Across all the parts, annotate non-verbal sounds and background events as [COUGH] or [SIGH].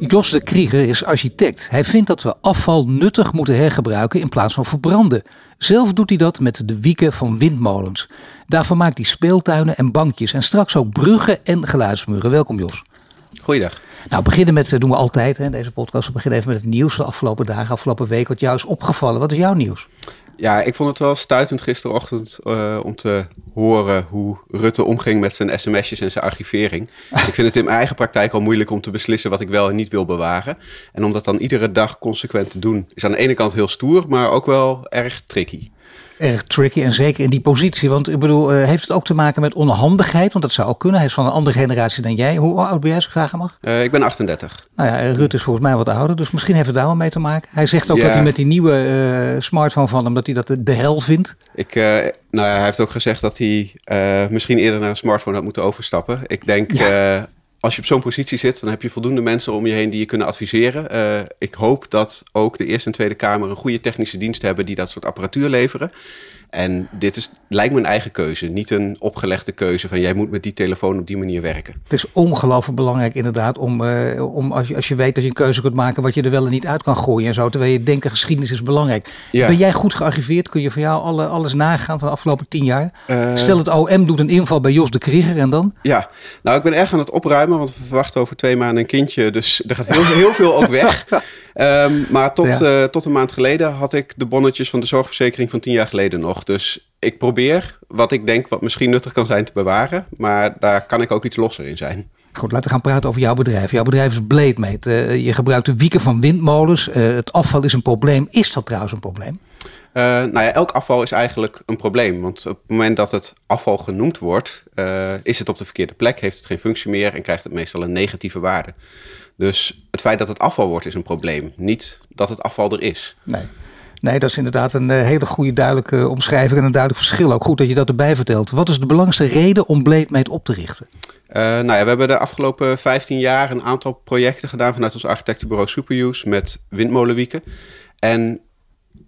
Jos de Krieger is architect. Hij vindt dat we afval nuttig moeten hergebruiken in plaats van verbranden. Zelf doet hij dat met de wieken van windmolens. Daarvan maakt hij speeltuinen en bankjes en straks ook bruggen en geluidsmuren. Welkom Jos. Goeiedag. Nou, beginnen met, dat doen we altijd hè, deze podcast. We beginnen even met het nieuws van de afgelopen dagen, afgelopen week. Wat jou is opgevallen. Wat is jouw nieuws? Ja, ik vond het wel stuitend gisterochtend uh, om te horen hoe Rutte omging met zijn sms'jes en zijn archivering. [LAUGHS] ik vind het in mijn eigen praktijk al moeilijk om te beslissen wat ik wel en niet wil bewaren. En om dat dan iedere dag consequent te doen, is aan de ene kant heel stoer, maar ook wel erg tricky erg tricky. En zeker in die positie. Want ik bedoel, uh, heeft het ook te maken met onhandigheid? Want dat zou ook kunnen. Hij is van een andere generatie dan jij. Hoe oud ben jij, als ik vragen mag? Uh, ik ben 38. Nou ja, Rutte is volgens mij wat ouder. Dus misschien heeft het daar wel mee te maken. Hij zegt ook ja. dat hij met die nieuwe uh, smartphone van hem, dat hij dat de, de hel vindt. Ik, nou ja, hij heeft ook gezegd dat hij misschien eerder naar een smartphone had moeten overstappen. Ik denk... Ja als je op zo'n positie zit, dan heb je voldoende mensen om je heen die je kunnen adviseren. Uh, ik hoop dat ook de Eerste en Tweede Kamer een goede technische dienst hebben die dat soort apparatuur leveren. En dit is, lijkt me een eigen keuze, niet een opgelegde keuze van jij moet met die telefoon op die manier werken. Het is ongelooflijk belangrijk inderdaad om, uh, om als, je, als je weet dat je een keuze kunt maken wat je er wel en niet uit kan gooien en zo. Terwijl je denkt, geschiedenis is belangrijk. Ja. Ben jij goed gearchiveerd? Kun je van jou alle, alles nagaan van de afgelopen tien jaar? Uh, Stel het OM doet een inval bij Jos de Krieger en dan? Ja, nou ik ben erg aan het opruimen, want we verwachten over twee maanden een kindje. Dus er gaat heel, heel veel ook weg. [LAUGHS] Um, maar tot, ja. uh, tot een maand geleden had ik de bonnetjes van de zorgverzekering van tien jaar geleden nog. Dus ik probeer wat ik denk wat misschien nuttig kan zijn te bewaren. Maar daar kan ik ook iets losser in zijn. Goed, laten we gaan praten over jouw bedrijf. Jouw bedrijf is Blademate. Uh, je gebruikt de wieken van windmolens. Uh, het afval is een probleem. Is dat trouwens een probleem? Uh, nou ja, elk afval is eigenlijk een probleem. Want op het moment dat het afval genoemd wordt, is het op de verkeerde plek, heeft het geen functie meer en krijgt het meestal een negatieve waarde. Dus het feit dat het afval wordt is een probleem, niet dat het afval er is. Nee. Nee, dat is inderdaad een uh, hele goede duidelijke omschrijving en een duidelijk verschil. Ook goed dat je dat erbij vertelt. Wat is de belangrijkste reden om Blademate op te richten? Uh, nou ja, we hebben de afgelopen 15 jaar een aantal projecten gedaan vanuit ons architectenbureau Superuse met windmolenwieken. En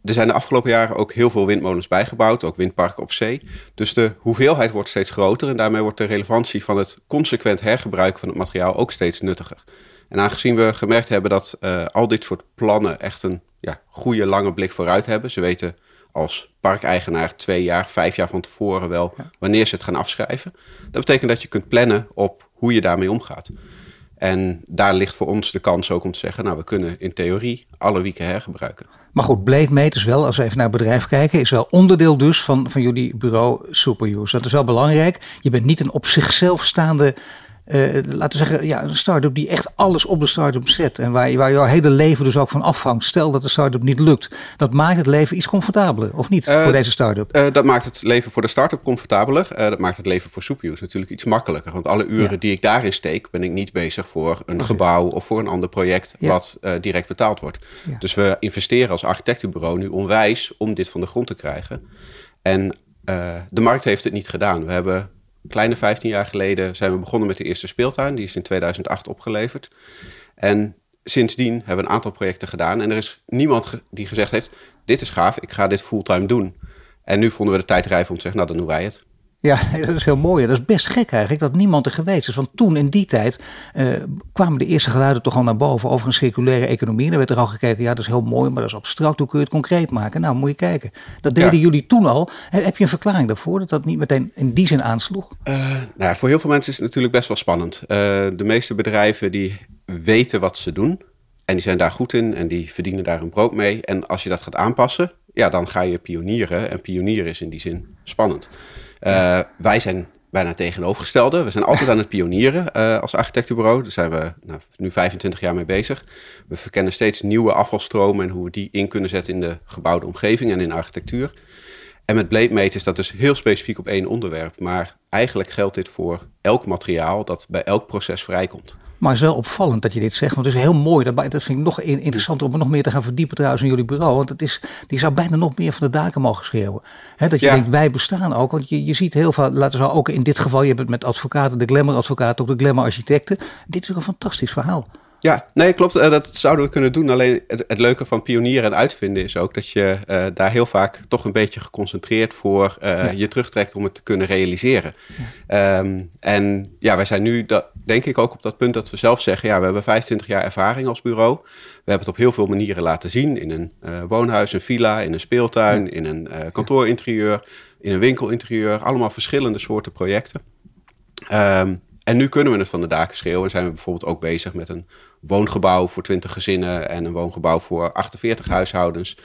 er zijn de afgelopen jaren ook heel veel windmolens bijgebouwd, ook windparken op zee. Dus de hoeveelheid wordt steeds groter en daarmee wordt de relevantie van het consequent hergebruiken van het materiaal ook steeds nuttiger. En aangezien we gemerkt hebben dat uh, al dit soort plannen echt een ja, goede lange blik vooruit hebben. Ze weten als parkeigenaar twee jaar, vijf jaar van tevoren wel wanneer ze het gaan afschrijven. Dat betekent dat je kunt plannen op hoe je daarmee omgaat. En daar ligt voor ons de kans ook om te zeggen, nou we kunnen in theorie alle wieken hergebruiken. Maar goed, is wel, als we even naar het bedrijf kijken, is wel onderdeel dus van, van jullie bureau Superuse. Dat is wel belangrijk. Je bent niet een op zichzelf staande laten we zeggen, ja, een start-up die echt alles op de start-up zet. En waar, waar jouw hele leven dus ook van afhangt. Stel dat de start-up niet lukt. Dat maakt het leven iets comfortabeler, of niet, voor deze start-up? Uh, dat maakt het leven voor de start-up comfortabeler. dat maakt het leven voor Soepuse natuurlijk iets makkelijker. Want alle uren ja. die ik daarin steek, ben ik niet bezig voor een okay. gebouw of voor een ander project ja. wat direct betaald wordt. Ja. Dus we investeren als architectenbureau nu onwijs om dit van de grond te krijgen. En de markt heeft het niet gedaan. We hebben kleine 15 jaar geleden zijn we begonnen met de eerste speeltuin. Die is in 2008 opgeleverd. En sindsdien hebben we een aantal projecten gedaan. En er is niemand die gezegd heeft: Dit is gaaf, ik ga dit fulltime doen. En nu vonden we de tijd rijp om te zeggen: Nou, dan doen wij het. Ja, [LAUGHS] dat is heel mooi. Dat is best gek eigenlijk dat niemand er geweest is. Want toen in die tijd uh, kwamen de eerste geluiden toch al naar boven over een circulaire economie. En er werd er al gekeken, ja dat is heel mooi, maar dat is abstract. Hoe kun je het concreet maken? Nou, moet je kijken. Dat deden ja. jullie toen al. Heb je een verklaring daarvoor dat dat niet meteen in die zin aansloeg? Uh, nou, voor heel veel mensen is het natuurlijk best wel spannend. Uh, de meeste bedrijven die weten wat ze doen. En die zijn daar goed in en die verdienen daar hun brood mee. En als je dat gaat aanpassen, ja, dan ga je pionieren. En pionieren is in die zin spannend. Uh, wij zijn bijna tegenovergestelde. We zijn altijd aan het pionieren uh, als architectenbureau. Daar zijn we nou, nu 25 jaar mee bezig. We verkennen steeds nieuwe afvalstromen en hoe we die in kunnen zetten in de gebouwde omgeving en in architectuur. En met Blademate is dat dus heel specifiek op één onderwerp. Maar eigenlijk geldt dit voor elk materiaal dat bij elk proces vrijkomt. Maar het is wel opvallend dat je dit zegt. Want het is heel mooi. Dat, dat vind ik nog interessant om er nog meer te gaan verdiepen trouwens in jullie bureau. Want het is, die zou bijna nog meer van de daken mogen schreeuwen. He, dat je denkt, wij bestaan ook. Want je, je ziet heel veel, laten we ook in dit geval, je hebt het met advocaten, de glamour advocaten, ook de glamour architecten. Dit is ook een fantastisch verhaal. Ja, nee, klopt. Uh, dat zouden we kunnen doen. Alleen het, het, leuke van pionieren en uitvinden is ook dat je uh, daar heel vaak toch een beetje geconcentreerd voor uh, ja. je terugtrekt om het te kunnen realiseren. Ja. Um, en ja, wij zijn nu, dat, denk ik, ook op dat punt dat we zelf zeggen: ja, we hebben 25 jaar ervaring als bureau. We hebben het op heel veel manieren laten zien: in een woonhuis, een villa, in een speeltuin, ja. in een kantoorinterieur, in een winkelinterieur. Allemaal verschillende soorten projecten. Um, en nu kunnen we het van de daken schreeuwen. En zijn we bijvoorbeeld ook bezig met een woongebouw voor 20 gezinnen en een woongebouw voor 48 huishoudens.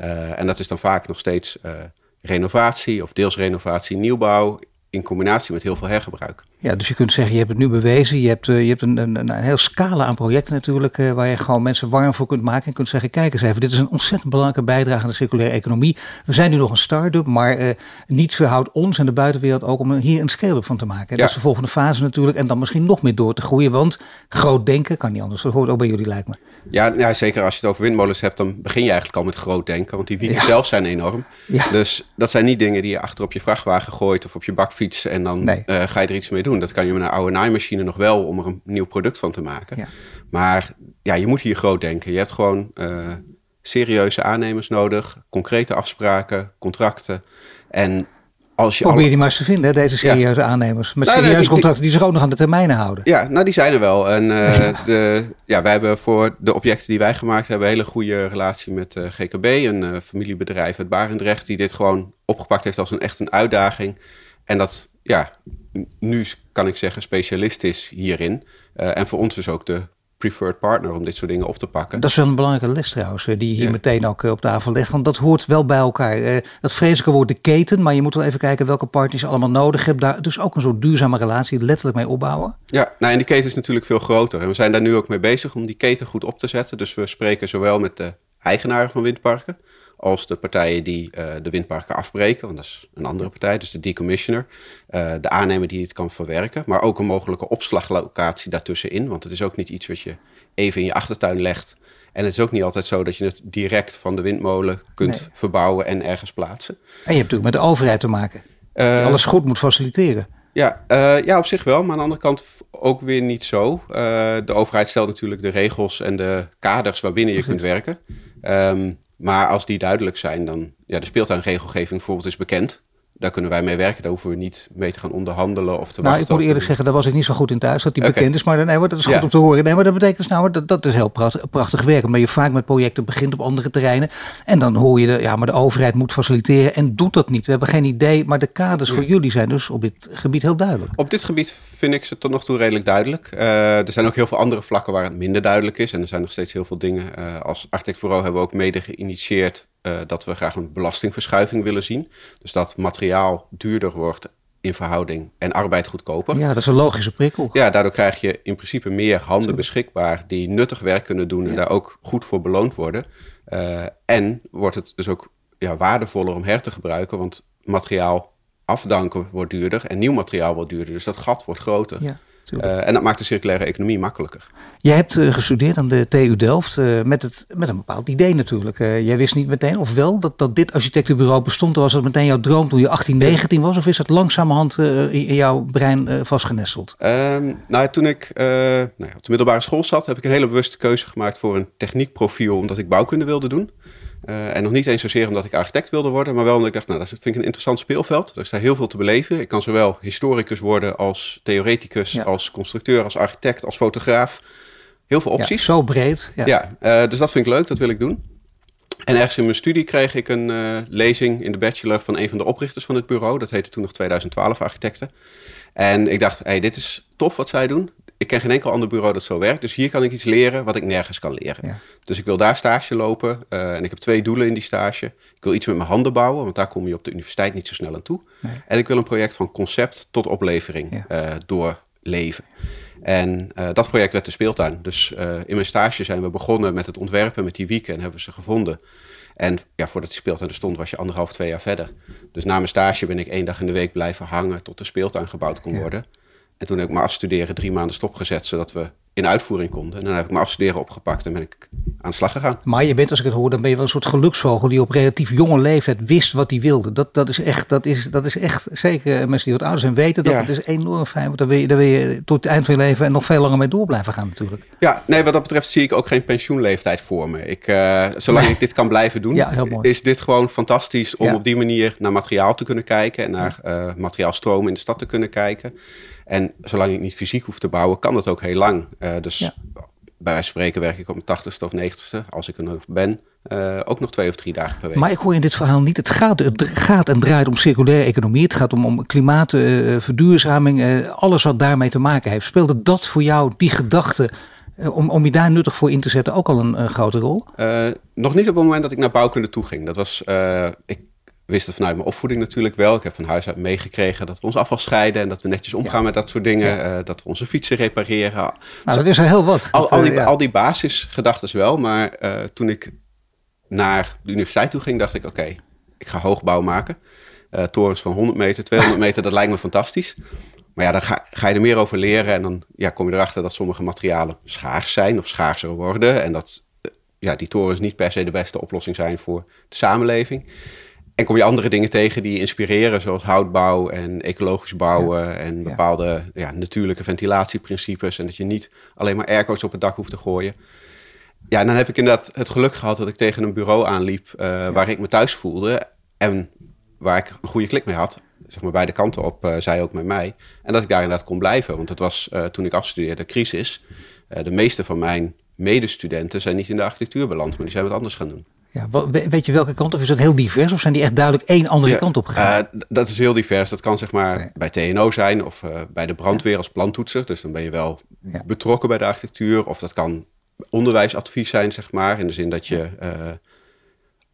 Uh, en dat is dan vaak nog steeds uh, renovatie of deels renovatie, nieuwbouw in combinatie met heel veel hergebruik. Ja, dus je kunt zeggen, je hebt het nu bewezen. Je hebt, uh, je hebt een, een, een heel scala aan projecten natuurlijk, uh, waar je gewoon mensen warm voor kunt maken. En kunt zeggen, kijk eens even, dit is een ontzettend belangrijke bijdrage aan de circulaire economie. We zijn nu nog een start-up, maar uh, niets verhoudt ons en de buitenwereld ook om hier een scale-up van te maken. Ja. Dat is de volgende fase natuurlijk. En dan misschien nog meer door te groeien, want groot denken kan niet anders. Dat hoort ook bij jullie, lijkt me. Ja, ja, zeker als je het over windmolens hebt, dan begin je eigenlijk al met groot denken. Want die wieken ja. zelf zijn enorm. Dus dat zijn niet dingen die je achter op je vrachtwagen gooit of op je bakfiets en dan nee. uh, ga je er iets mee doen. Dat kan je met een oude naaimachine nog wel om er een nieuw product van te maken. Ja. Maar ja, je moet hier groot denken. Je hebt gewoon uh, serieuze aannemers nodig, concrete afspraken, contracten. En als je Probeer alle... die maar eens te vinden, deze serieuze ja. aannemers. Met nou, serieuze nee, contracten die zich ook nog aan de termijnen houden. Ja, nou die zijn er wel. En uh, [LAUGHS] ja. De, ja, wij hebben voor de objecten die wij gemaakt hebben... een hele goede relatie met uh, GKB, een uh, familiebedrijf uit Barendrecht... die dit gewoon opgepakt heeft als een echt een uitdaging. En dat, ja, nu kan ik zeggen specialist is hierin. en voor ons dus ook de preferred partner om dit soort dingen op te pakken. Dat is wel een belangrijke les trouwens, die hier ja. meteen ook op tafel legt. Want dat hoort wel bij elkaar. Dat vreselijke woord de keten, maar je moet wel even kijken welke partners je allemaal nodig hebt. Daar dus ook een soort duurzame relatie letterlijk mee opbouwen. Ja, nou en die keten is natuurlijk veel groter. En we zijn daar nu ook mee bezig om die keten goed op te zetten. Dus we spreken zowel met de eigenaren van windparken als de partijen die uh, de windparken afbreken, want dat is een andere partij, dus de decommissioner, uh, de aannemer die het kan verwerken, maar ook een mogelijke opslaglocatie daartussenin, want het is ook niet iets wat je even in je achtertuin legt. En het is ook niet altijd zo dat je het direct van de windmolen kunt nee. verbouwen en ergens plaatsen. En je hebt natuurlijk met de overheid te maken, die uh, alles goed moet faciliteren. Ja, ja, op zich wel, maar aan de andere kant ook weer niet zo. de overheid stelt natuurlijk de regels en de kaders waarbinnen je kunt werken. Um, maar als die duidelijk zijn, dan... Ja, de speeltuinregelgeving bijvoorbeeld is bekend. Daar kunnen wij mee werken. Daar hoeven we niet mee te gaan onderhandelen of te Nou, ik moet eerlijk zeggen, daar was ik niet zo goed in thuis. Dat die okay. bekend is. Maar nee, maar dat is goed ja. om te horen. Nee, maar dat betekent dus nou, dat, dat is heel prachtig, prachtig werk. Omdat je vaak met projecten begint op andere terreinen. En dan hoor je, de, ja, maar de overheid moet faciliteren en doet dat niet. We hebben geen idee, maar de kaders ja. voor jullie zijn dus op dit gebied heel duidelijk. Op dit gebied vind ik ze tot nog toe redelijk duidelijk. Uh, er zijn ook heel veel andere vlakken waar het minder duidelijk is. En er zijn nog steeds heel veel dingen. Uh, als architectbureau hebben we ook mede geïnitieerd uh, dat we graag een belastingverschuiving willen zien. Dus dat materiaal duurder wordt in verhouding en arbeid goedkoper. Ja, dat is een logische prikkel. Ja, daardoor krijg je in principe meer handen beschikbaar die nuttig werk kunnen doen en ja. daar ook goed voor beloond worden. Uh, en wordt het dus ook ja, waardevoller om her te gebruiken, want materiaal afdanken wordt duurder en nieuw materiaal wordt duurder. Dus dat gat wordt groter. Ja. Uh, en dat maakt de circulaire economie makkelijker. Jij hebt uh, gestudeerd aan de TU Delft uh, met, het, met een bepaald idee natuurlijk. jij wist niet meteen, of wel, dat, dat dit architectenbureau bestond. Was dat meteen jouw droom toen je 18, 19 was? Of is dat langzamerhand in, in jouw brein vastgenesteld? Um, nou, toen ik nou ja, op de middelbare school zat, heb ik een hele bewuste keuze gemaakt voor een techniekprofiel, omdat ik bouwkunde wilde doen. Uh, en nog niet eens zozeer omdat ik architect wilde worden, maar wel omdat ik dacht, nou, dat vind ik een interessant speelveld. Er is daar heel veel te beleven. Ik kan zowel historicus worden als theoreticus, ja. als constructeur, als architect, als fotograaf. Heel veel opties. Ja, zo breed. Ja, ja uh, dus dat vind ik leuk, dat wil ik doen. En ergens in mijn studie kreeg ik een uh, lezing in de bachelor van een van de oprichters van het bureau. Dat heette toen nog 2012 Architecten. En ik dacht, hey, dit is tof wat zij doen ik ken geen enkel ander bureau dat zo werkt. Dus hier kan ik iets leren wat ik nergens kan leren. Ja. Dus ik wil daar stage lopen. Uh, en ik heb twee doelen in die stage. Ik wil iets met mijn handen bouwen, want daar kom je op de universiteit niet zo snel aan toe. Nee. En ik wil een project van concept tot oplevering ja. uh, doorleven. En uh, dat project werd de speeltuin. Dus in mijn stage zijn we begonnen met het ontwerpen met die wieken en hebben we ze gevonden. En ja, voordat die speeltuin er stond, was je anderhalf, twee jaar verder. Dus na mijn stage ben ik één dag in de week blijven hangen tot de speeltuin gebouwd kon ja. worden. En toen heb ik me afstuderen drie maanden stopgezet, zodat we in uitvoering konden. En dan heb ik mijn afstuderen opgepakt en ben ik aan de slag gegaan. Maar je bent, als ik het hoor, dan ben je wel een soort geluksvogel die op relatief jonge leeftijd wist wat hij wilde. Dat, dat, is echt, dat, is, dat is echt, zeker mensen die wat ouder zijn weten dat. Het is enorm fijn, want daar wil, je, daar wil je tot het eind van je leven en nog veel langer mee door blijven gaan natuurlijk. Ja, nee, wat dat betreft zie ik ook geen pensioenleeftijd voor me. Ik, uh, zolang ik dit kan blijven doen, ja, is dit gewoon fantastisch om op die manier naar materiaal te kunnen kijken en naar uh, materiaalstromen in de stad te kunnen kijken. En zolang ik niet fysiek hoef te bouwen, kan dat ook heel lang. Uh, dus bij wijze van spreken werk ik op mijn 80ste of 90ste, als ik er nog ben, uh, ook nog twee of drie dagen per week. Maar ik hoor in dit verhaal niet, het gaat, het gaat en draait om circulaire economie. Het gaat om, om klimaatverduurzaming, uh, alles wat daarmee te maken heeft. Speelde dat voor jou, die gedachte, om, om je daar nuttig voor in te zetten, ook al een, een grote rol? nog niet op het moment dat ik naar bouwkunde toe ging. Dat was, ik wist het vanuit mijn opvoeding natuurlijk wel. Ik heb van huis uit meegekregen dat we ons afval scheiden en dat we netjes omgaan met dat soort dingen. Eh, dat we onze fietsen repareren. Nou, dat is er heel wat. Al, al die, ja. al die basisgedachten wel. Maar uh, toen ik naar de universiteit toe ging, dacht ik: oké, okay, ik ga hoogbouw maken. Uh, torens van 100 meter, 200 meter, dat lijkt me fantastisch. Maar ja, dan ga, ga, je er meer over leren en dan ja, kom je erachter dat sommige materialen schaars zijn of schaarser worden. En dat ja, die torens niet per se de beste oplossing zijn voor de samenleving. En kom je andere dingen tegen die inspireren, zoals houtbouw en ecologisch bouwen en bepaalde ja, natuurlijke ventilatieprincipes. En dat je niet alleen maar airco's op het dak hoeft te gooien. Ja, en dan heb ik inderdaad het geluk gehad dat ik tegen een bureau aanliep uh, waar ik me thuis voelde. En waar ik een goede klik mee had. Zeg maar beide kanten op, uh, zij ook met mij. En dat ik daar inderdaad kon blijven. Want het was uh, toen ik afstudeerde crisis. de meeste van mijn medestudenten zijn niet in de architectuur beland, maar die zijn wat anders gaan doen. Ja, weet je welke kant? Of is dat heel divers? Of zijn die echt duidelijk één andere kant op gegaan? Uh, dat is heel divers. Dat kan zeg maar bij TNO zijn of uh, bij de brandweer als plantoetser. Dus dan ben je wel ja. betrokken bij de architectuur. Of dat kan onderwijsadvies zijn, zeg maar. In de zin dat je uh,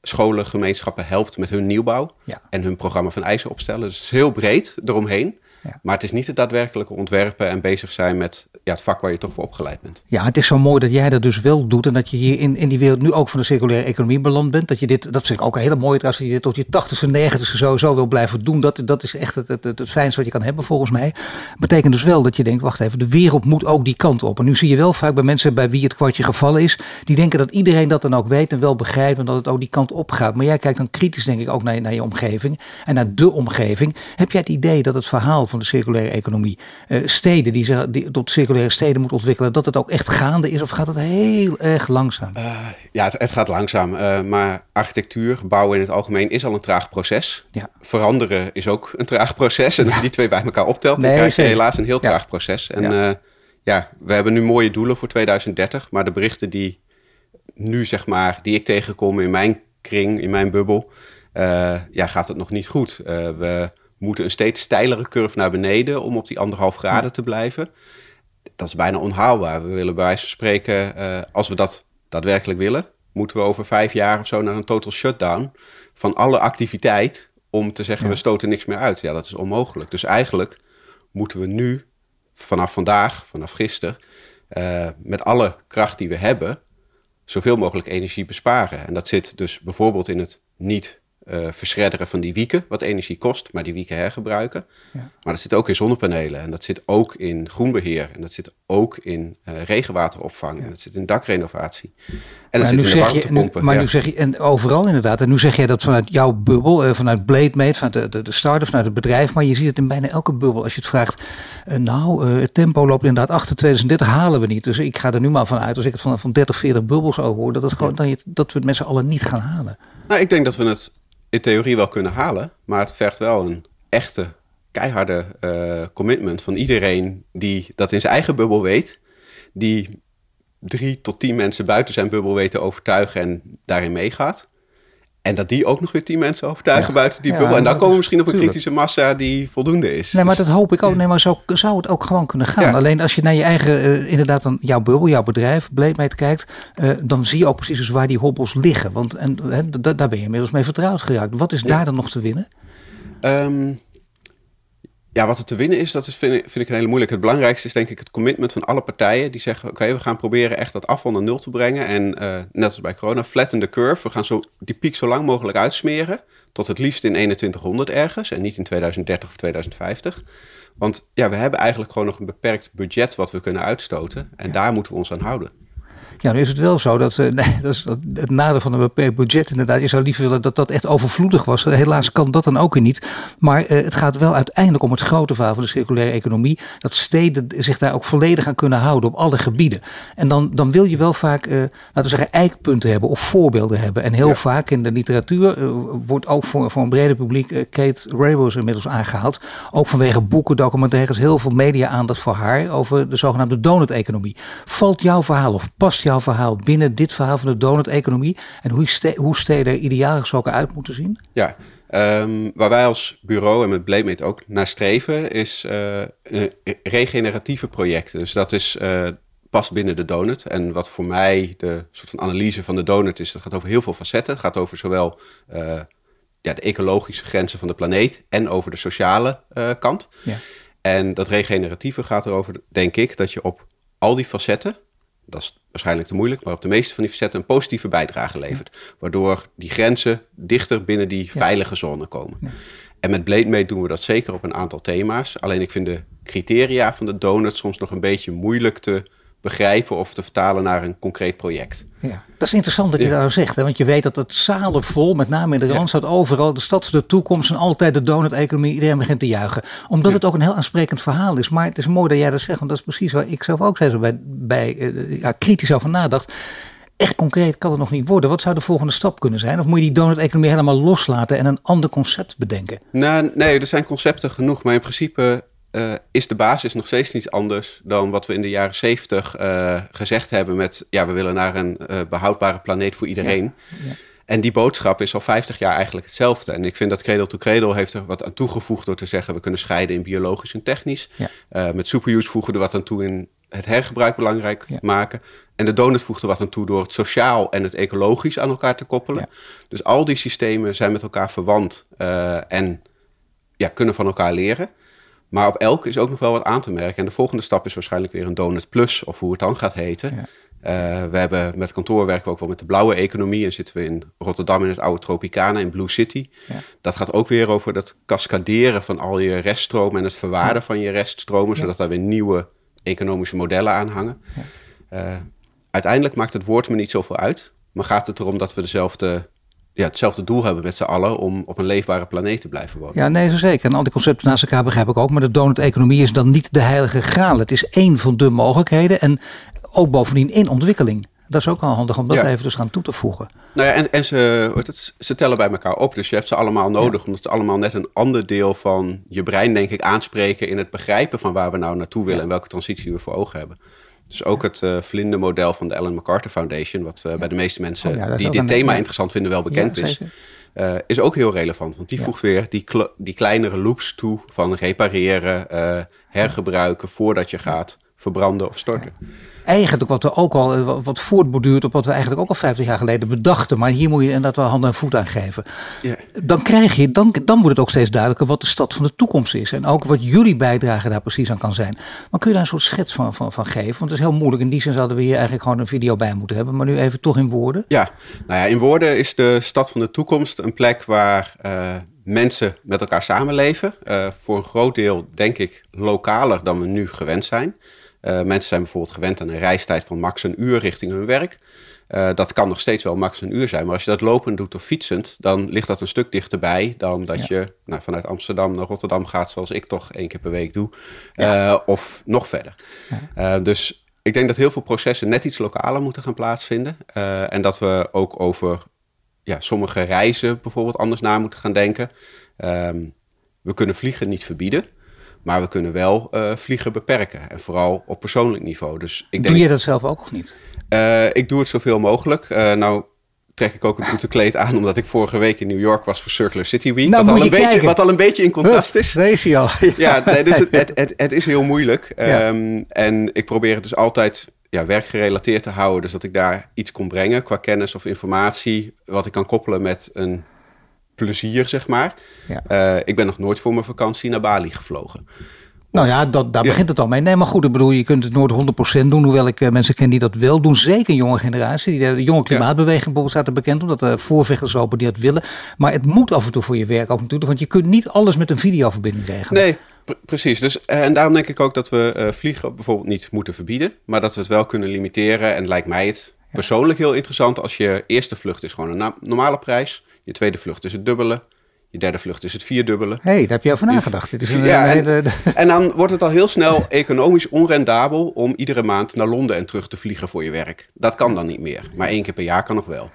scholen, gemeenschappen helpt met hun nieuwbouw. En hun programma van eisen opstellen. Dus het is heel breed eromheen. Maar het is niet het daadwerkelijke ontwerpen en bezig zijn met ja, het vak waar je toch voor opgeleid bent. Ja, het is zo mooi dat jij dat dus wel doet en dat je hier in, in die wereld nu ook van de circulaire economie beland bent. Dat je dit, dat vind ik ook een hele mooie trouwens, dat je tot je tachtigste, negentigste sowieso wil blijven doen. Dat, dat is echt het, het, het, het fijnste wat je kan hebben volgens mij. Betekent dus wel dat je denkt, wacht even, de wereld moet ook die kant op. En nu zie je wel vaak bij mensen bij wie het kwartje gevallen is, die denken dat iedereen dat dan ook weet en wel begrijpt en dat het ook die kant op gaat. Maar jij kijkt dan kritisch denk ik ook naar, naar je omgeving en naar de omgeving. Heb jij het idee dat het verhaal van de circulaire economie, uh, steden die, zich, die tot circulaire steden moeten ontwikkelen, dat het ook echt gaande is? Of gaat het heel erg langzaam? Uh, ja, het, het, gaat langzaam. Uh, maar architectuur, bouwen in het algemeen is al een traag proces. Ja. Veranderen is ook een traag proces. En als je die twee bij elkaar optelt, dan krijg je helaas een heel traag ja. proces. En ja. ja, we hebben nu mooie doelen voor 2030. Maar de berichten die nu, zeg maar, die ik tegenkom in mijn kring, in mijn bubbel, ja, gaat het nog niet goed. we moeten een steeds steilere curve naar beneden om op die anderhalf graden te blijven. Dat is bijna onhaalbaar. We willen bij wijze van spreken, uh, als we dat daadwerkelijk willen, moeten we over vijf jaar of zo naar een total shutdown van alle activiteit om te zeggen ja. we stoten niks meer uit. Ja, dat is onmogelijk. Dus eigenlijk moeten we nu, vanaf vandaag, vanaf gisteren, uh, met alle kracht die we hebben, zoveel mogelijk energie besparen. En dat zit dus bijvoorbeeld in het niet uh, verschredderen van die wieken, wat energie kost, maar die wieken hergebruiken. Ja. Maar dat zit ook in zonnepanelen en dat zit ook in groenbeheer en dat zit ook in uh, regenwateropvang ja. en dat zit in dakrenovatie. En dat zit in de warmtepompen. maar ja. nu zeg je, en overal inderdaad, en nu zeg jij dat vanuit jouw bubbel, uh, vanuit Blademate, vanuit de, de, de start-up, vanuit het bedrijf, maar je ziet het in bijna elke bubbel. Als je het vraagt, nou, het tempo loopt inderdaad achter 2030, halen we niet. Dus ik ga er nu maar vanuit, als ik het van, van 30, 40 bubbels over hoor, dat, het gewoon, dat, je, dat we het met z'n allen niet gaan halen. Nou, ik denk dat we het theorie wel kunnen halen. Maar het vergt wel een echte, keiharde uh, commitment van iedereen die dat in zijn eigen bubbel weet. Die drie tot tien mensen buiten zijn bubbel weet te overtuigen en daarin meegaat. En dat die ook nog weer tien mensen overtuigen ja. buiten die ja, bubbel. En dan komen we misschien op een tuurlijk. kritische massa die voldoende is. Nee, maar dat hoop ik ook. Nee, maar zo zou het ook gewoon kunnen gaan. Ja. Alleen als je naar je eigen, uh, inderdaad, dan jouw bubbel, jouw bedrijf, Bleedmeet kijkt, uh, dan zie je ook precies dus waar die hobbels liggen. Want en, en daar ben je inmiddels mee vertrouwd geraakt. Wat is daar dan nog te winnen? Um, ja, wat er te winnen is, dat is, vind, ik, vind ik een hele moeilijk. Het belangrijkste is denk ik het commitment van alle partijen die zeggen: oké, okay, we gaan proberen echt dat afval naar nul te brengen. En uh, net als bij corona, flatten the curve. We gaan zo, die piek zo lang mogelijk uitsmeren. Tot het liefst in 2100 ergens en niet in 2030 of 2050. Want ja, we hebben eigenlijk gewoon nog een beperkt budget wat we kunnen uitstoten. En daar moeten we ons aan houden. Ja, nu is het wel zo dat, uh, [LAUGHS] nee, dat is het nadeel van een beperkt budget inderdaad. Je zou liever willen dat dat echt overvloedig was. Helaas kan dat dan ook weer niet. Maar uh, het gaat wel uiteindelijk om het grote verhaal van de circulaire economie. Dat steden zich daar ook volledig aan kunnen houden op alle gebieden. En dan, dan wil je wel vaak, uh, laten we zeggen, eikpunten hebben of voorbeelden hebben. En heel ja. vaak in de literatuur wordt ook voor, voor een breder publiek Kate Raworth inmiddels aangehaald. Ook vanwege boeken, documentaires, heel veel media-aandacht voor haar over de zogenaamde donut-economie. Valt jouw verhaal of past jouw verhaal binnen dit verhaal van de donut-economie? En hoe, ste hoe steden ideaal gesproken uit moeten zien? Ja, um, waar wij als bureau en met Blademate ook naar streven, is uh, regeneratieve projecten. Dus dat is, uh, past binnen de donut. En wat voor mij de soort van analyse van de donut is, dat gaat over heel veel facetten. Het gaat over zowel uh, ja, de ecologische grenzen van de planeet en over de sociale kant. Ja. En dat regeneratieve gaat erover, denk ik, dat je op al die facetten dat is waarschijnlijk te moeilijk, maar op de meeste van die facetten een positieve bijdrage levert. Waardoor die grenzen dichter binnen die veilige zone komen. Ja. En met BladeMate doen we dat zeker op een aantal thema's. Alleen ik vind de criteria van de donut soms nog een beetje moeilijk te begrijpen of te vertalen naar een concreet project. Ja, dat is interessant dat je ja. dat nou zegt. Hè? Want je weet dat het zalen vol, met name in de Randstad, ja. overal, de stad de toekomst en altijd de donut-economie, iedereen begint te juichen. Omdat ja. het ook een heel aansprekend verhaal is. Maar het is mooi dat jij dat zegt, want dat is precies waar ik zelf ook zo bij, bij uh, ja, kritisch over nadacht. Echt concreet kan het nog niet worden. Wat zou de volgende stap kunnen zijn? Of moet je die donut-economie helemaal loslaten en een ander concept bedenken? Nou, nee, er zijn concepten genoeg, maar in principe uh, is de basis nog steeds niets anders dan wat we in de jaren zeventig uh, gezegd hebben met ja, we willen naar een uh, behoudbare planeet voor iedereen. Ja. Ja. En die boodschap is al 50 jaar eigenlijk hetzelfde. En ik vind dat Cradle to Cradle heeft er wat aan toegevoegd door te zeggen we kunnen scheiden in biologisch en technisch. Ja. met superuse voegen we wat aan toe in het hergebruik belangrijk maken. En de donut voegt er wat aan toe door het sociaal en het ecologisch aan elkaar te koppelen. Dus al die systemen zijn met elkaar verwant en ja, kunnen van elkaar leren. Maar op elk is ook nog wel wat aan te merken. En de volgende stap is waarschijnlijk weer een Donut Plus, of hoe het dan gaat heten. Ja. Uh, we hebben met kantoor werken we ook wel met de blauwe economie. En zitten we in Rotterdam in het oude Tropicana in Blue City. Ja. Dat gaat ook weer over dat cascaderen van al je reststromen en het verwaarden ja. van je reststromen, zodat daar weer nieuwe economische modellen aan hangen. Uh, uiteindelijk maakt het woord me niet zoveel uit. Maar gaat het erom dat we dezelfde ja, hetzelfde doel hebben met z'n allen om op een leefbare planeet te blijven wonen. Ja, nee, zeker. En al die concepten naast elkaar begrijp ik ook. Maar de donut-economie is dan niet de heilige graal. Het is één van de mogelijkheden en ook bovendien in ontwikkeling. Dat is ook al handig om dat ja. even dus aan toe te voegen. Nou ja, en, en ze, het, ze tellen bij elkaar op. Dus je hebt ze allemaal nodig, ja. omdat ze allemaal net een ander deel van je brein, denk ik, aanspreken in het begrijpen van waar we nou naartoe willen ja. en welke transitie we voor ogen hebben. Dus ook het uh, vlindermodel van de Ellen MacArthur Foundation, wat uh, bij de meeste mensen oh, ja, die dit thema interessant vinden wel bekend is, uh, is ook heel relevant. Want die voegt weer die, die kleinere loops toe van repareren, hergebruiken voordat je gaat verbranden of storten eigenlijk wat we ook al eh, wat voortborduurt op wat we eigenlijk ook al 50 jaar geleden bedachten. Maar hier moet je inderdaad wel hand en voet aan geven. Yeah. Dan krijg je, dan, dan wordt het ook steeds duidelijker wat de stad van de toekomst is. En ook wat jullie bijdrage daar precies aan kan zijn. Maar kun je daar een soort schets van, van, van geven? Want het is heel moeilijk. In die zin zouden we hier eigenlijk gewoon een video bij moeten hebben. Maar nu even toch in woorden. Ja, nou ja, in woorden is de stad van de toekomst een plek waar. Uh, mensen met elkaar samenleven. Uh, voor een groot deel, denk ik, lokaler dan we nu gewend zijn. Uh, mensen zijn bijvoorbeeld gewend aan een reistijd van max een uur richting hun werk. Uh, dat kan nog steeds wel max een uur zijn. Maar als je dat lopend doet of fietsend, dan ligt dat een stuk dichterbij dan dat ja. je nou, vanuit Amsterdam naar Rotterdam gaat, zoals ik toch één keer per week doe. Ja. Uh, of nog verder. Ja. dus ik denk dat heel veel processen net iets lokaler moeten gaan plaatsvinden. en dat we ook over ja, sommige reizen bijvoorbeeld anders na moeten gaan denken. Um, we kunnen vliegen niet verbieden. Maar we kunnen wel uh, vliegen beperken. En vooral op persoonlijk niveau. Dus ik denk, doe je dat zelf ook of niet? Uh, ik doe het zoveel mogelijk. Uh, nou trek ik ook een boetekleed aan... omdat ik vorige week in New York was voor Circular City Week. Nou, wat, al een beetje, wat al een beetje in contrast is. Is hij al. [LAUGHS] ja, nee, dus het, het, het, het, is heel moeilijk. Ja. Um, en ik probeer het dus altijd ja, werkgerelateerd te houden. Dus dat ik daar iets kon brengen qua kennis of informatie... wat ik kan koppelen met een plezier, zeg maar. Ja. Uh, ik ben nog nooit voor mijn vakantie naar Bali gevlogen. Nou ja, dat, daar begint het al mee. Nee, maar goed, ik bedoel, je kunt het nooit 100% doen. Hoewel ik uh, mensen ken die dat wel doen. Zeker een jonge generatie. De, jonge klimaatbeweging bijvoorbeeld staat er bekend omdat er voorvechters lopen die dat willen. Maar het moet af en toe voor je werk ook natuurlijk. Want je kunt niet alles met een videoverbinding regelen. Nee, precies. Dus, eh, en daarom denk ik ook dat we uh, vliegen bijvoorbeeld niet moeten verbieden. Maar dat we het wel kunnen limiteren. En lijkt mij het persoonlijk heel interessant als je eerste vlucht is gewoon een normale prijs. Je tweede vlucht is het dubbele. Je derde vlucht is het vierdubbele. Hé, hey, daar heb je over nagedacht. Dit is een, ja, en, [LAUGHS] en, dan wordt het al heel snel economisch onrendabel om iedere maand naar Londen en terug te vliegen voor je werk. Dat kan dan niet meer. Maar één keer per jaar kan nog wel.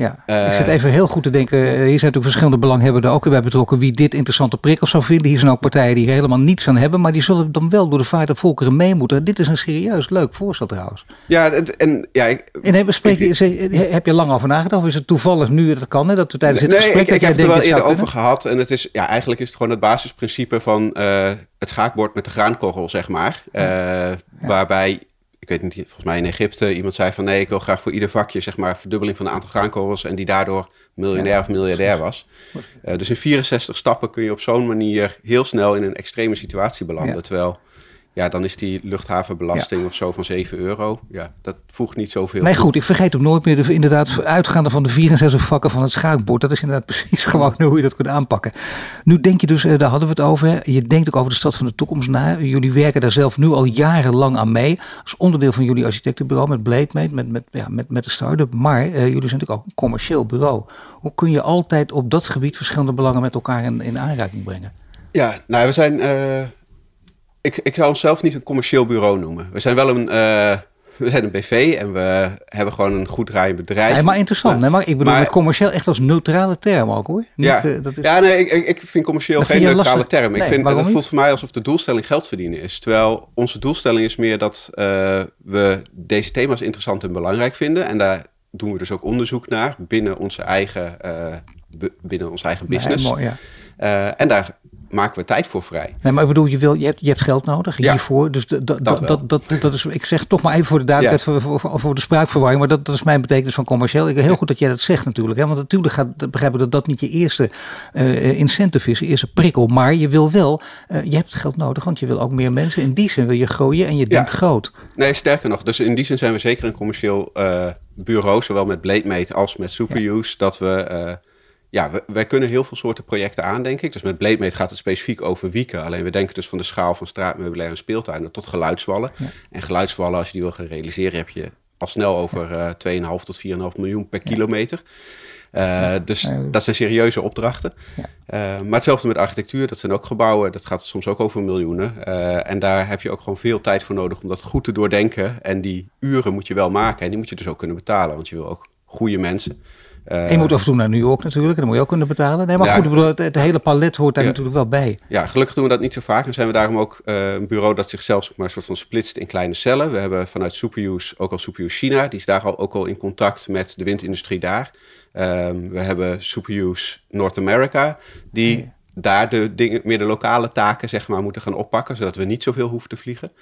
Ja, uh, ik zit even heel goed te denken. Hier zijn natuurlijk verschillende belanghebbenden ook weer bij betrokken. Wie dit interessante prikkels zou vinden. Hier zijn ook partijen die er helemaal niets aan hebben. Maar die zullen dan wel door de vaart der volkeren mee moeten. Dit is een serieus leuk voorstel trouwens. Ja, en ja. Ik, en heb, spreek, je, heb je lang over nagedacht? Of is het toevallig nu dat kan? Hè, dat we tijdens dit nee, gesprek. Ik, ik heb het er wel eerder over gehad. En het is, ja, eigenlijk is het gewoon het basisprincipe van uh, het schaakbord met de graankorrel, zeg maar. Uh, ja. Waarbij weet niet, volgens mij in Egypte, iemand zei van nee, ik wil graag voor ieder vakje zeg maar verdubbeling van het aantal graankorrels en die daardoor miljonair ja, of miljardair was. Uh, dus in 64 stappen kun je op zo'n manier heel snel in een extreme situatie belanden. Ja. Terwijl ja, dan is die luchthavenbelasting ja. of zo van 7 euro. Ja, dat voegt niet zoveel. Nee, goed, ik vergeet ook nooit meer de, inderdaad uitgaande van de 64 vakken van het schaakbord. Dat is inderdaad [LAUGHS] precies gewoon hoe je dat kunt aanpakken. Nu denk je dus, daar hadden we het over. Je denkt ook over de stad van de toekomst na. Jullie werken daar zelf nu al jarenlang aan mee. Als onderdeel van jullie architectenbureau met Blademate, met, met, ja, met, met de start-up. Maar uh, jullie zijn natuurlijk ook een commercieel bureau. Hoe kun je altijd op dat gebied verschillende belangen met elkaar in, in aanraking brengen? Ja, nou, we zijn... Uh ik, ik zou onszelf niet een commercieel bureau noemen. We zijn wel een, uh, we zijn een BV en we hebben gewoon een goed draaiend bedrijf. Nee, maar interessant. Maar, nee, maar ik bedoel maar, commercieel echt als neutrale term ook hoor. Niet, ja, uh, dat is... ja, nee, ik, ik vind commercieel geen neutrale lastig. term. Nee, ik vind, dat voelt voor mij alsof de doelstelling geld verdienen is. Terwijl onze doelstelling is meer dat uh, we deze thema's interessant en belangrijk vinden. En daar doen we dus ook onderzoek naar binnen onze eigen, binnen onze eigen business. Nee, mooi, ja. en daar maken we tijd voor vrij. Nee, maar ik bedoel, je, wil, je, hebt, je hebt geld nodig ja, hiervoor. Dus dat, dat, dat, dat, dat, is, ik zeg toch maar even voor de duidelijkheid, ja. voor, voor, voor, de spraakverwarring, maar dat, dat is mijn betekenis van commercieel. Ik, heel goed dat jij dat zegt natuurlijk. Hè, want natuurlijk gaat, begrijp ik dat dat niet je eerste uh, incentive is, je eerste prikkel. Maar je wil wel, uh, je hebt geld nodig, want je wil ook meer mensen. In die zin wil je groeien en je denkt groot. Nee, sterker nog. Dus in die zin zijn we zeker een commercieel uh, bureau, zowel met Blademate als met Superuse, dat we ja, wij kunnen heel veel soorten projecten aan, denk ik. Dus met Blademate gaat het specifiek over wieken. Alleen we denken dus van de schaal van straatmeubilair en speeltuinen tot geluidswallen. Ja. En geluidswallen, als je die wil gaan realiseren, heb je al snel over uh, 2,5 tot 4,5 miljoen per ja. kilometer. Uh, ja. Dus dat zijn serieuze opdrachten. Uh, maar hetzelfde met architectuur, dat zijn ook gebouwen, dat gaat soms ook over miljoenen. En daar heb je ook gewoon veel tijd voor nodig om dat goed te doordenken. En die uren moet je wel maken en die moet je dus ook kunnen betalen, want je wil ook goede mensen. Uh, en je moet af en toe naar New York natuurlijk, en dan moet je ook kunnen betalen. Nee, maar ja, goed, bedoel, het, het, hele palet hoort daar ja, natuurlijk wel bij. Ja, gelukkig doen we dat niet zo vaak. En zijn we daarom ook uh, een bureau dat zichzelf zeg maar, een soort van splitst in kleine cellen. We hebben vanuit Superuse ook al Superuse China. Die is daar al, ook al in contact met de windindustrie daar. Um, we hebben Superuse North America, die ja. daar de dingen, meer de lokale taken zeg maar, moeten gaan oppakken, zodat we niet zoveel hoeven te vliegen.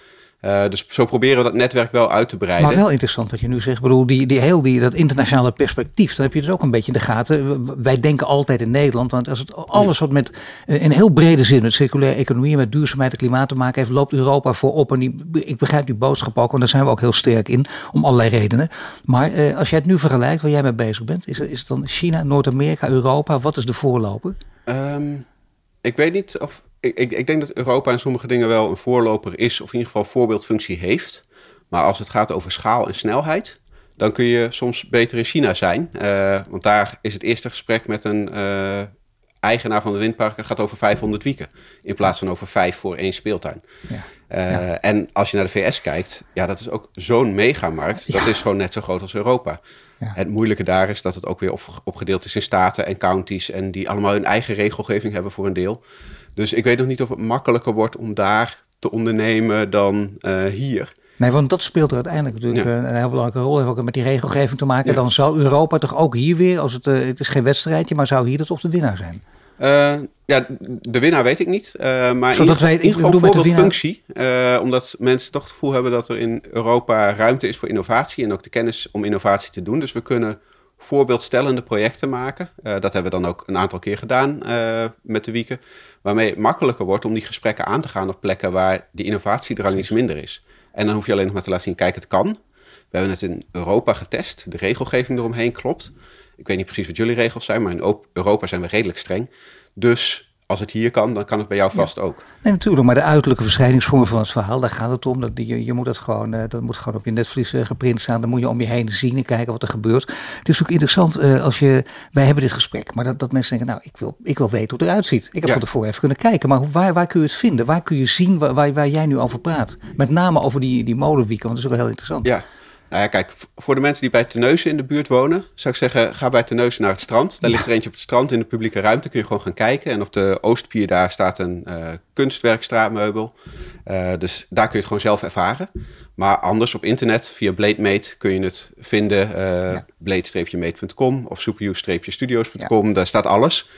Uh, dus zo proberen we dat netwerk wel uit te breiden. Maar wel interessant wat je nu zegt. Ik bedoel, die, die heel die, dat internationale perspectief, dan heb je dus ook een beetje in de gaten. Wij denken altijd in Nederland, want als het alles wat met uh, in heel brede zin met circulaire economie, met duurzaamheid en klimaat te maken heeft, loopt Europa voorop. En die, ik begrijp die boodschap ook, want daar zijn we ook heel sterk in, om allerlei redenen. Maar uh, als jij het nu vergelijkt, waar jij mee bezig bent, is, is het dan China, Noord-Amerika, Europa? Wat is de voorloper? Um, ik weet niet of ik, ik, ik, denk dat Europa in sommige dingen wel een voorloper is, of in ieder geval voorbeeldfunctie heeft. Maar als het gaat over schaal en snelheid, dan kun je soms beter in China zijn. Uh, want daar is het eerste gesprek met een uh, eigenaar van de windparken gaat over 500 wieken. In plaats van over vijf voor één speeltuin. Ja. Uh, ja. En als je naar de VS kijkt, ja, dat is ook zo'n megamarkt. Ja. Dat is gewoon net zo groot als Europa. Het moeilijke daar is dat het ook weer op, opgedeeld is in staten en counties. En die allemaal hun eigen regelgeving hebben voor een deel. Dus ik weet nog niet of het makkelijker wordt om daar te ondernemen dan uh, hier. Nee, want dat speelt er uiteindelijk natuurlijk ja. een heel belangrijke rol. Heeft ook met die regelgeving te maken. Ja. Dan zou Europa toch ook hier weer, als het, uh, het is geen wedstrijdje, maar zou hier toch de winnaar zijn? Uh, ja, de winnaar weet ik niet. Uh, maar Zodat in, wij, in geval voorbeeldfunctie. Uh, omdat mensen toch het gevoel hebben dat er in Europa ruimte is voor innovatie. En ook de kennis om innovatie te doen. Dus we kunnen voorbeeldstellende projecten maken. dat hebben we dan ook een aantal keer gedaan met de wieken. Waarmee het makkelijker wordt om die gesprekken aan te gaan op plekken waar die innovatiedrang iets minder is. En dan hoef je alleen nog maar te laten zien, kijk, het kan. We hebben het in Europa getest. De regelgeving eromheen klopt. Ik weet niet precies wat jullie regels zijn, maar in Europa zijn we redelijk streng. Dus als het hier kan, dan kan het bij jou vast ook. Nee, natuurlijk. Maar de uiterlijke verschijningsvorm van het verhaal, daar gaat het om. Dat, je, je moet dat gewoon, uh, dat moet gewoon op je netvlies uh, geprint staan. Dan moet je om je heen zien en kijken wat er gebeurt. Het is ook interessant uh, als je, wij hebben dit gesprek, maar dat, dat mensen denken, nou, ik wil, ik wil weten hoe het eruit ziet. Ik heb ja. van tevoren even kunnen kijken. Maar waar, waar kun je het vinden? Waar kun je zien waar, waar, waar jij nu over praat? Met name over die, die molenwieken, want dat is ook heel interessant. Ja, nou ja, kijk, voor de mensen die bij Teneuzen in de buurt wonen, zou ik zeggen, ga bij Teneuzen naar het strand. Daar ligt er eentje op het strand in de publieke ruimte, kun je gewoon gaan kijken. En op de Oostpier daar staat een uh, kunstwerkstraatmeubel. Uh, dus daar kun je het gewoon zelf ervaren. Maar anders op internet, via BladeMate, kun je het vinden. Uh, ja. blade-mate.com of superuse-studios.com, daar staat alles.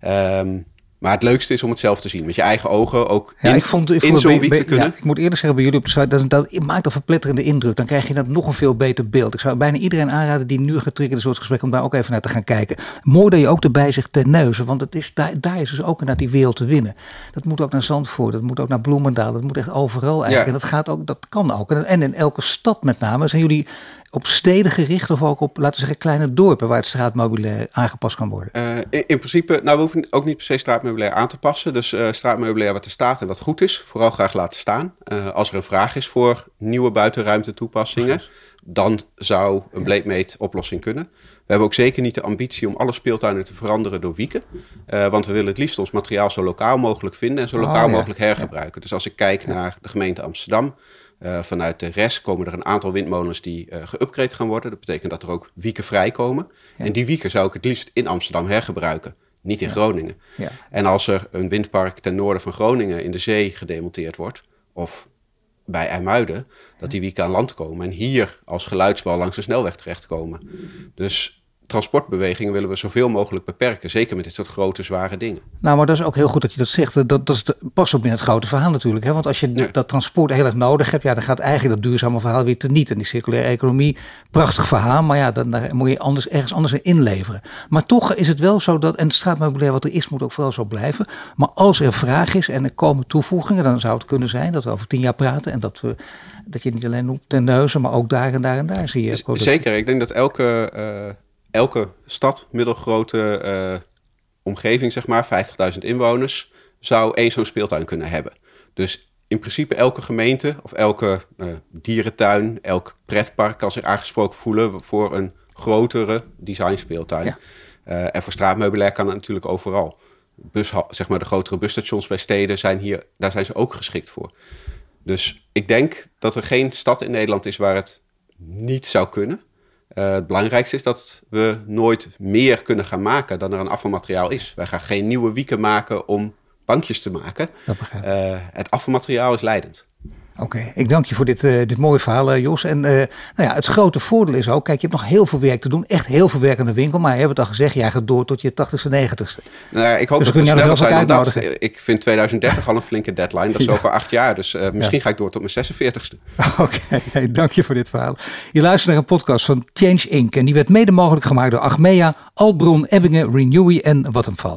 Ja. Um, maar het leukste is om het zelf te zien, met je eigen ogen ook ja, in, ik vond, ik in te kunnen. Ja, ik moet eerlijk zeggen, bij jullie op de site, dat, dat maakt een verpletterende indruk. Dan krijg je dat nog een veel beter beeld. Ik zou bijna iedereen aanraden die nu getriggerd is door het gesprek, om daar ook even naar te gaan kijken. Mooi dat je ook erbij zegt ten neuzen, want het is, daar, daar is dus ook naar die wereld te winnen. Dat moet ook naar Zandvoort, dat moet ook naar Bloemendaal, dat moet echt overal eigenlijk. En dat gaat ook, dat kan ook. En in elke stad met name zijn jullie op steden gericht of ook op, laten we zeggen, kleine dorpen waar het straatmeubilair aangepast kan worden? Uh, in, in, principe, nou, we hoeven ook niet per se straatmeubilair aan te passen. Dus uh, straatmeubilair wat er staat en wat goed is, vooral graag laten staan. Uh, als er een vraag is voor nieuwe buitenruimte toepassingen, dan zou een BladeMate oplossing kunnen. We hebben ook zeker niet de ambitie om alle speeltuinen te veranderen door wieken. Uh, want we willen het liefst ons materiaal zo lokaal mogelijk vinden en zo lokaal oh, ja. mogelijk hergebruiken. Dus als ik kijk naar de gemeente Amsterdam, uh, vanuit de rest komen er een aantal windmolens die uh, geüpgrade gaan worden. Dat betekent dat er ook wieken vrijkomen. Ja. En die wieken zou ik het liefst in Amsterdam hergebruiken, niet in ja. Groningen. Ja. En als er een windpark ten noorden van Groningen in de zee gedemonteerd wordt, of bij IJmuiden, dat die wieken aan land komen en hier als geluidswal langs de snelweg terechtkomen. Dus transportbewegingen willen we zoveel mogelijk beperken. Zeker met dit soort grote, zware dingen. Nou, maar dat is ook heel goed dat je dat zegt. Dat, dat is de, past ook in het grote verhaal natuurlijk. Hè? Want als je nee. dat transport heel erg nodig hebt, ja, dan gaat eigenlijk dat duurzame verhaal weer teniet. En die circulaire economie, prachtig verhaal. Maar ja, dan, daar moet je anders, ergens anders in inleveren. Maar toch is het wel zo dat, en het straatmeubilair wat er is, moet ook vooral zo blijven. Maar als er vraag is en er komen toevoegingen, dan zou het kunnen zijn dat we over tien jaar praten. En dat, we, dat je niet alleen op ten neuzen, maar ook daar en daar en daar zie je. Zeker, ik denk dat elke... Uh elke stad, middelgrote uh, omgeving, zeg maar, 50.000 inwoners, zou één zo'n speeltuin kunnen hebben. Dus in principe elke gemeente of elke uh, dierentuin, elk pretpark kan zich aangesproken voelen voor een grotere designspeeltuin. Ja. Uh, en voor straatmeubilair kan het natuurlijk overal. Bus, zeg maar de grotere busstations bij steden zijn hier, daar zijn ze ook geschikt voor. Dus ik denk dat er geen stad in Nederland is waar het niet zou kunnen. Uh, het belangrijkste is dat we nooit meer kunnen gaan maken dan er een afvalmateriaal is. Wij gaan geen nieuwe wieken maken om bankjes te maken. Uh, het afvalmateriaal is leidend. Oké, ik dank je voor dit, uh, dit mooie verhaal, uh, Jos. En uh, nou ja, het grote voordeel is ook, kijk, je hebt nog heel veel werk te doen. Echt heel veel werk aan de winkel. Maar je hebt het al gezegd, jij gaat door tot je 80ste, 90ste. Nou, ik hoop dus dat we sneller zijn dan dat. Ik vind 2030 [LAUGHS] al een flinke deadline. Dat is ja. over acht jaar. Dus misschien ja. ga ik door tot mijn 46ste. [LAUGHS] Oké, okay, dank je voor dit verhaal. Je luistert naar een podcast van Change Inc. En die werd mede mogelijk gemaakt door Achmea, Albron, Ebbingen, Renewy en Vattenfall.